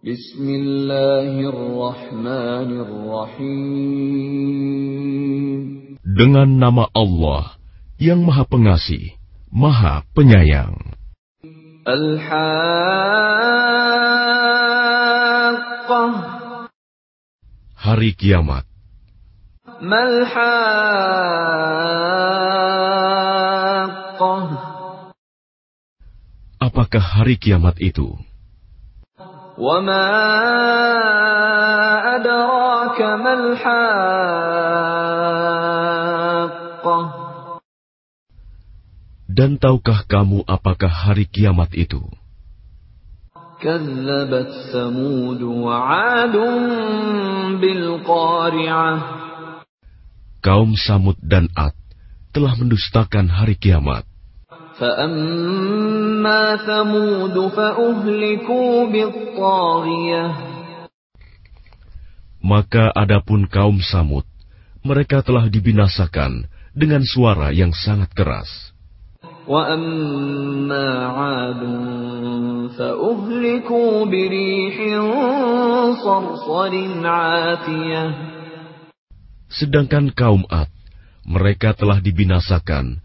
Bismillahirrahmanirrahim. Dengan nama Allah yang Maha Pengasih, Maha Penyayang. Al-Haqqah. Hari Kiamat. Mal-Haqqah. Apakah hari kiamat itu? وما أدراك ما الحاقة Dan tahukah kamu apakah hari kiamat itu? كذبت ثمود وعاد بالقارعة Kaum Samud dan Ad telah mendustakan hari kiamat. Maka adapun kaum Samud, mereka telah dibinasakan dengan suara yang sangat keras. Sedangkan kaum Ad, mereka telah dibinasakan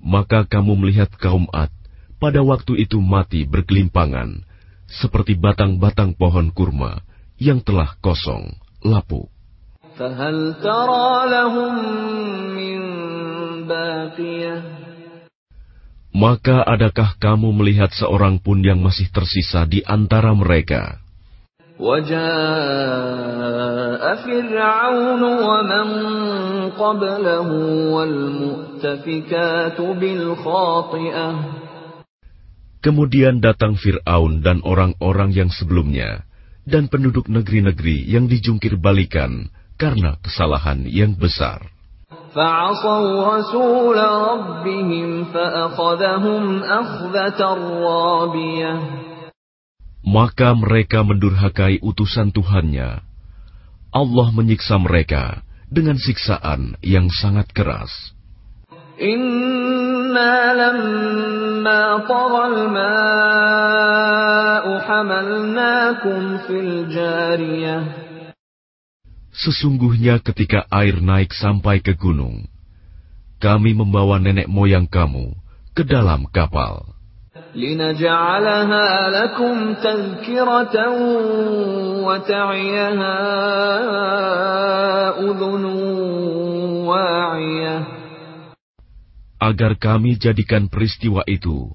Maka kamu melihat kaum Ad pada waktu itu mati berkelimpangan, seperti batang-batang pohon kurma yang telah kosong, lapuk. Maka adakah kamu melihat seorang pun yang masih tersisa di antara mereka? وجاء فرعون ومن قبله والمؤتفكات بالخاطئة Kemudian datang Fir'aun dan orang-orang yang sebelumnya, dan penduduk negeri-negeri yang dijungkir balikan karena kesalahan yang besar. فعصوا maka mereka mendurhakai utusan Tuhannya. Allah menyiksa mereka dengan siksaan yang sangat keras. Inna lamma ma'u hamalnakum fil jariyah. Sesungguhnya ketika air naik sampai ke gunung, kami membawa nenek moyang kamu ke dalam kapal. لنجعلها لكم تذكرة وتعيها أذن واعية agar kami jadikan peristiwa itu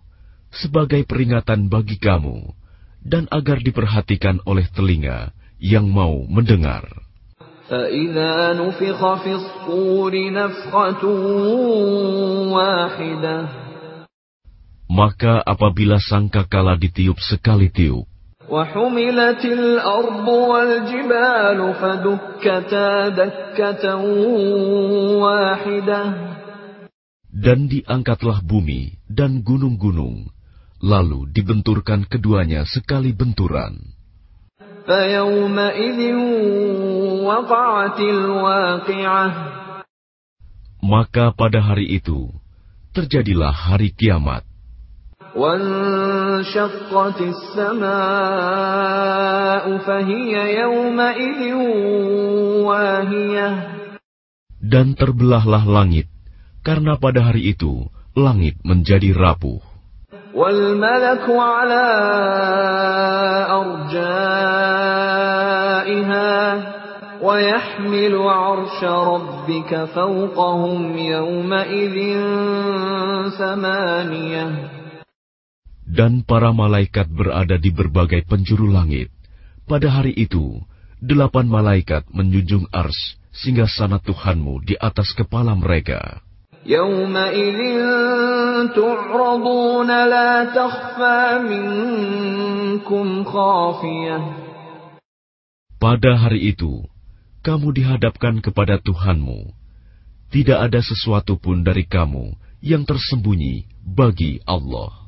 sebagai peringatan bagi kamu dan agar diperhatikan oleh telinga yang mau mendengar. فإذا نفخ في الصور نفخة واحدة Maka apabila sangkakala ditiup sekali tiup, وحملت الأرض والجبال فدكتا دكة واحدة dan diangkatlah bumi dan gunung-gunung, lalu dibenturkan keduanya sekali benturan. فيومئذ وقعت الواقعة Maka pada hari itu terjadilah hari kiamat. وانشقت السماء فهي يومئذ واهية Dan terbelahlah langit, karena pada hari itu langit menjadi rapuh. والملك على أرجائها ويحمل عرش ربك فوقهم يومئذ ثمانية dan para malaikat berada di berbagai penjuru langit. Pada hari itu, delapan malaikat menjunjung ars sehingga sana Tuhanmu di atas kepala mereka. Pada hari itu, kamu dihadapkan kepada Tuhanmu. Tidak ada sesuatu pun dari kamu yang tersembunyi bagi Allah.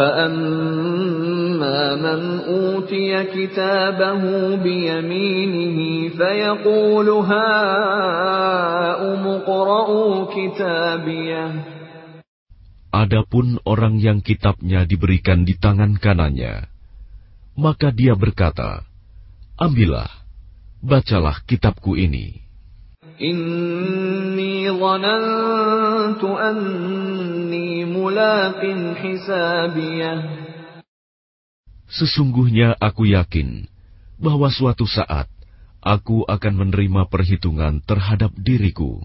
فأما من أوتي كتابه بيمينه فيقول هاؤم اقرءوا كتابيه Adapun orang yang kitabnya diberikan di tangan kanannya, maka dia berkata, Ambillah, bacalah kitabku ini. Inni dhanantu anni mulaqin hisabiyah. Sesungguhnya aku yakin bahwa suatu saat aku akan menerima perhitungan terhadap diriku.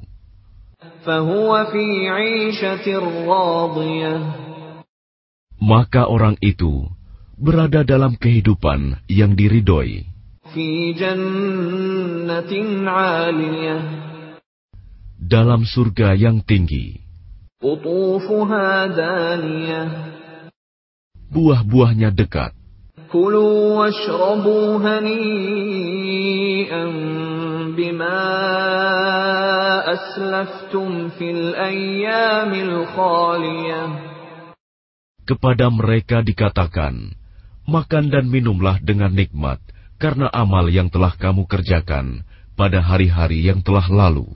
Maka orang itu berada dalam kehidupan yang diridhoi. Dalam surga yang tinggi. Buah-buahnya dekat. Kepada mereka dikatakan, makan dan minumlah dengan nikmat karena amal yang telah kamu kerjakan pada hari-hari yang telah lalu.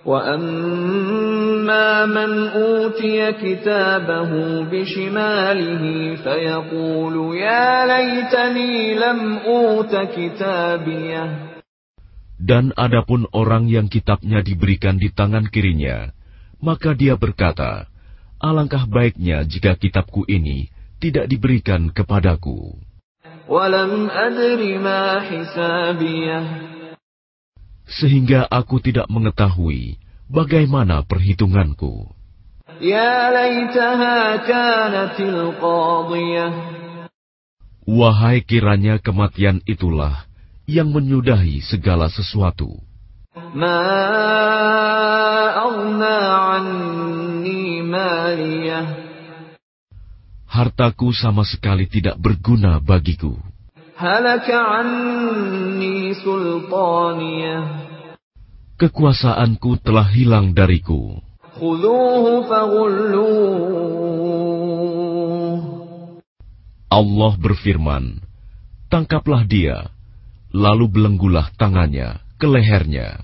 وَأَمَّا مَنْ أُوتِيَ كِتَابَهُ بِشِمَالِهِ فَيَقُولُ يَا لَيْتَنِي لَمْ أُوتَ كِتَابِيَهْ Dan adapun orang yang kitabnya diberikan di tangan kirinya, maka dia berkata, Alangkah baiknya jika kitabku ini tidak diberikan kepadaku. sehingga aku tidak mengetahui bagaimana perhitunganku. Ya Wahai kiranya kematian itulah yang menyudahi segala sesuatu. Hartaku sama sekali tidak berguna bagiku. Kekuasaanku telah hilang dariku. Allah berfirman, Tangkaplah dia, lalu belenggulah tangannya ke lehernya.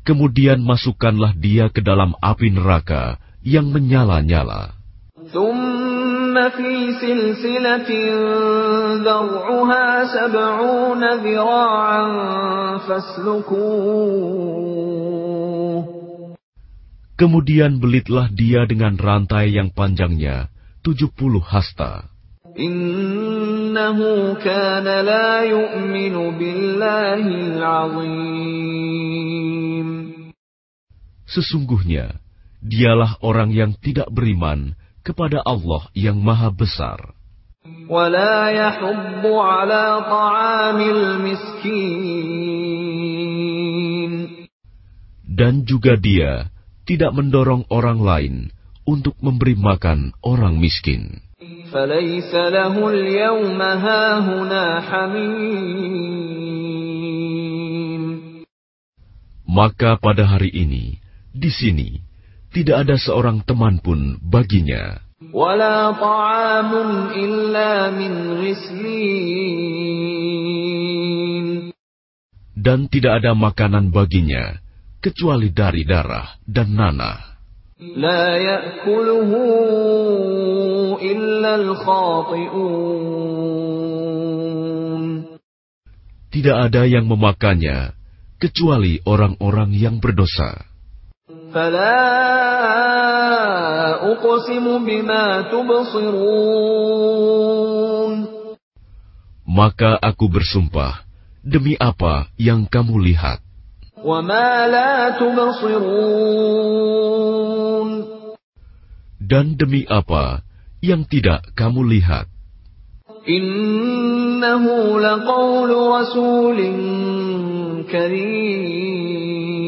Kemudian masukkanlah dia ke dalam api neraka yang menyala-nyala. Kemudian belitlah dia dengan rantai yang panjangnya tujuh puluh hasta. Innahu kana la yu'minu billahil azim. Sesungguhnya, dialah orang yang tidak beriman kepada Allah yang Maha Besar. Dan juga dia tidak mendorong orang lain untuk memberi makan orang miskin. Maka pada hari ini, di sini, tidak ada seorang teman pun baginya. Dan tidak ada makanan baginya, kecuali dari darah dan nanah. Tidak ada yang memakannya, kecuali orang-orang yang berdosa. Maka aku bersumpah demi apa yang kamu lihat. Dan demi apa yang tidak kamu lihat. Innahu laqawlu rasulin karim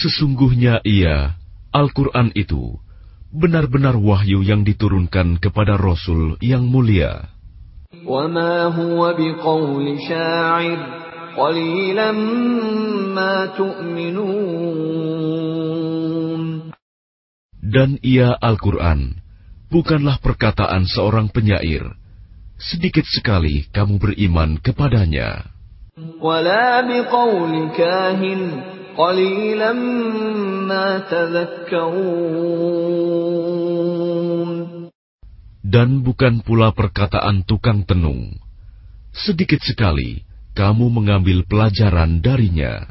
Sesungguhnya ia, Al-Quran itu, benar-benar wahyu yang diturunkan kepada Rasul yang mulia. Dan ia Al-Quran, bukanlah perkataan seorang penyair. Sedikit sekali kamu beriman kepadanya. Dan bukan pula perkataan tukang tenung. Sedikit sekali kamu mengambil pelajaran darinya.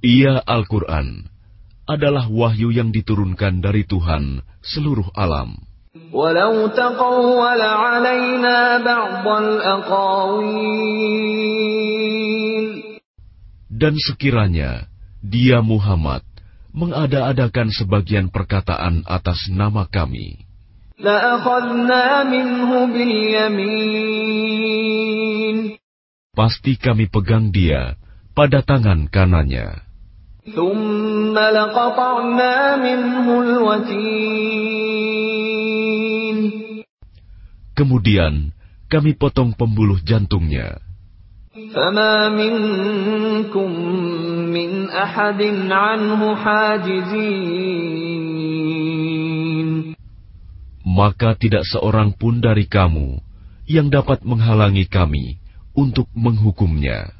Ia Al-Quran adalah wahyu yang diturunkan dari Tuhan seluruh alam. ولو تقول علينا بعض الأقاويل Dan sekiranya dia Muhammad mengada-adakan sebagian perkataan atas nama kami, لأخذنا منه باليمين pasti kami pegang dia pada tangan kanannya. ثم لقطعنا منه الوتين Kemudian kami potong pembuluh jantungnya. فما منكم من أحد عنه حاجزين Maka tidak seorang pun dari kamu yang dapat menghalangi kami untuk menghukumnya.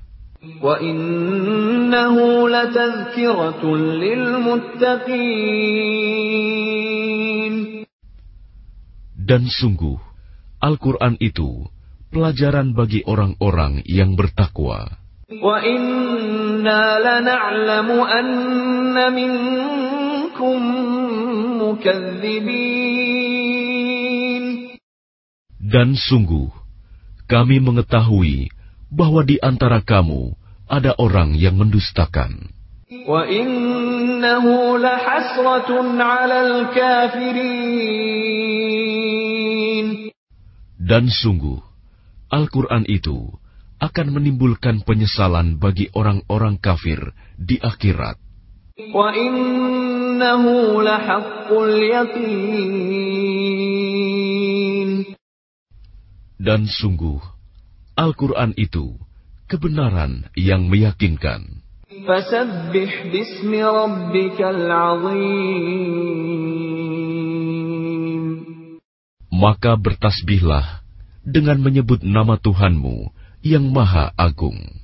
وإنه لتذكرة للمتقين Dan sungguh, Al-Quran itu pelajaran bagi orang-orang yang bertakwa. وإنا لنعلم أن منكم مكذبين Dan sungguh, kami mengetahui bahwa di antara kamu ada orang yang mendustakan. وإنه لحسرة على الكافرين dan sungguh, Al-Quran itu akan menimbulkan penyesalan bagi orang-orang kafir di akhirat. Dan sungguh, Al-Quran itu kebenaran yang meyakinkan. Maka bertasbihlah dengan menyebut nama Tuhanmu yang Maha Agung.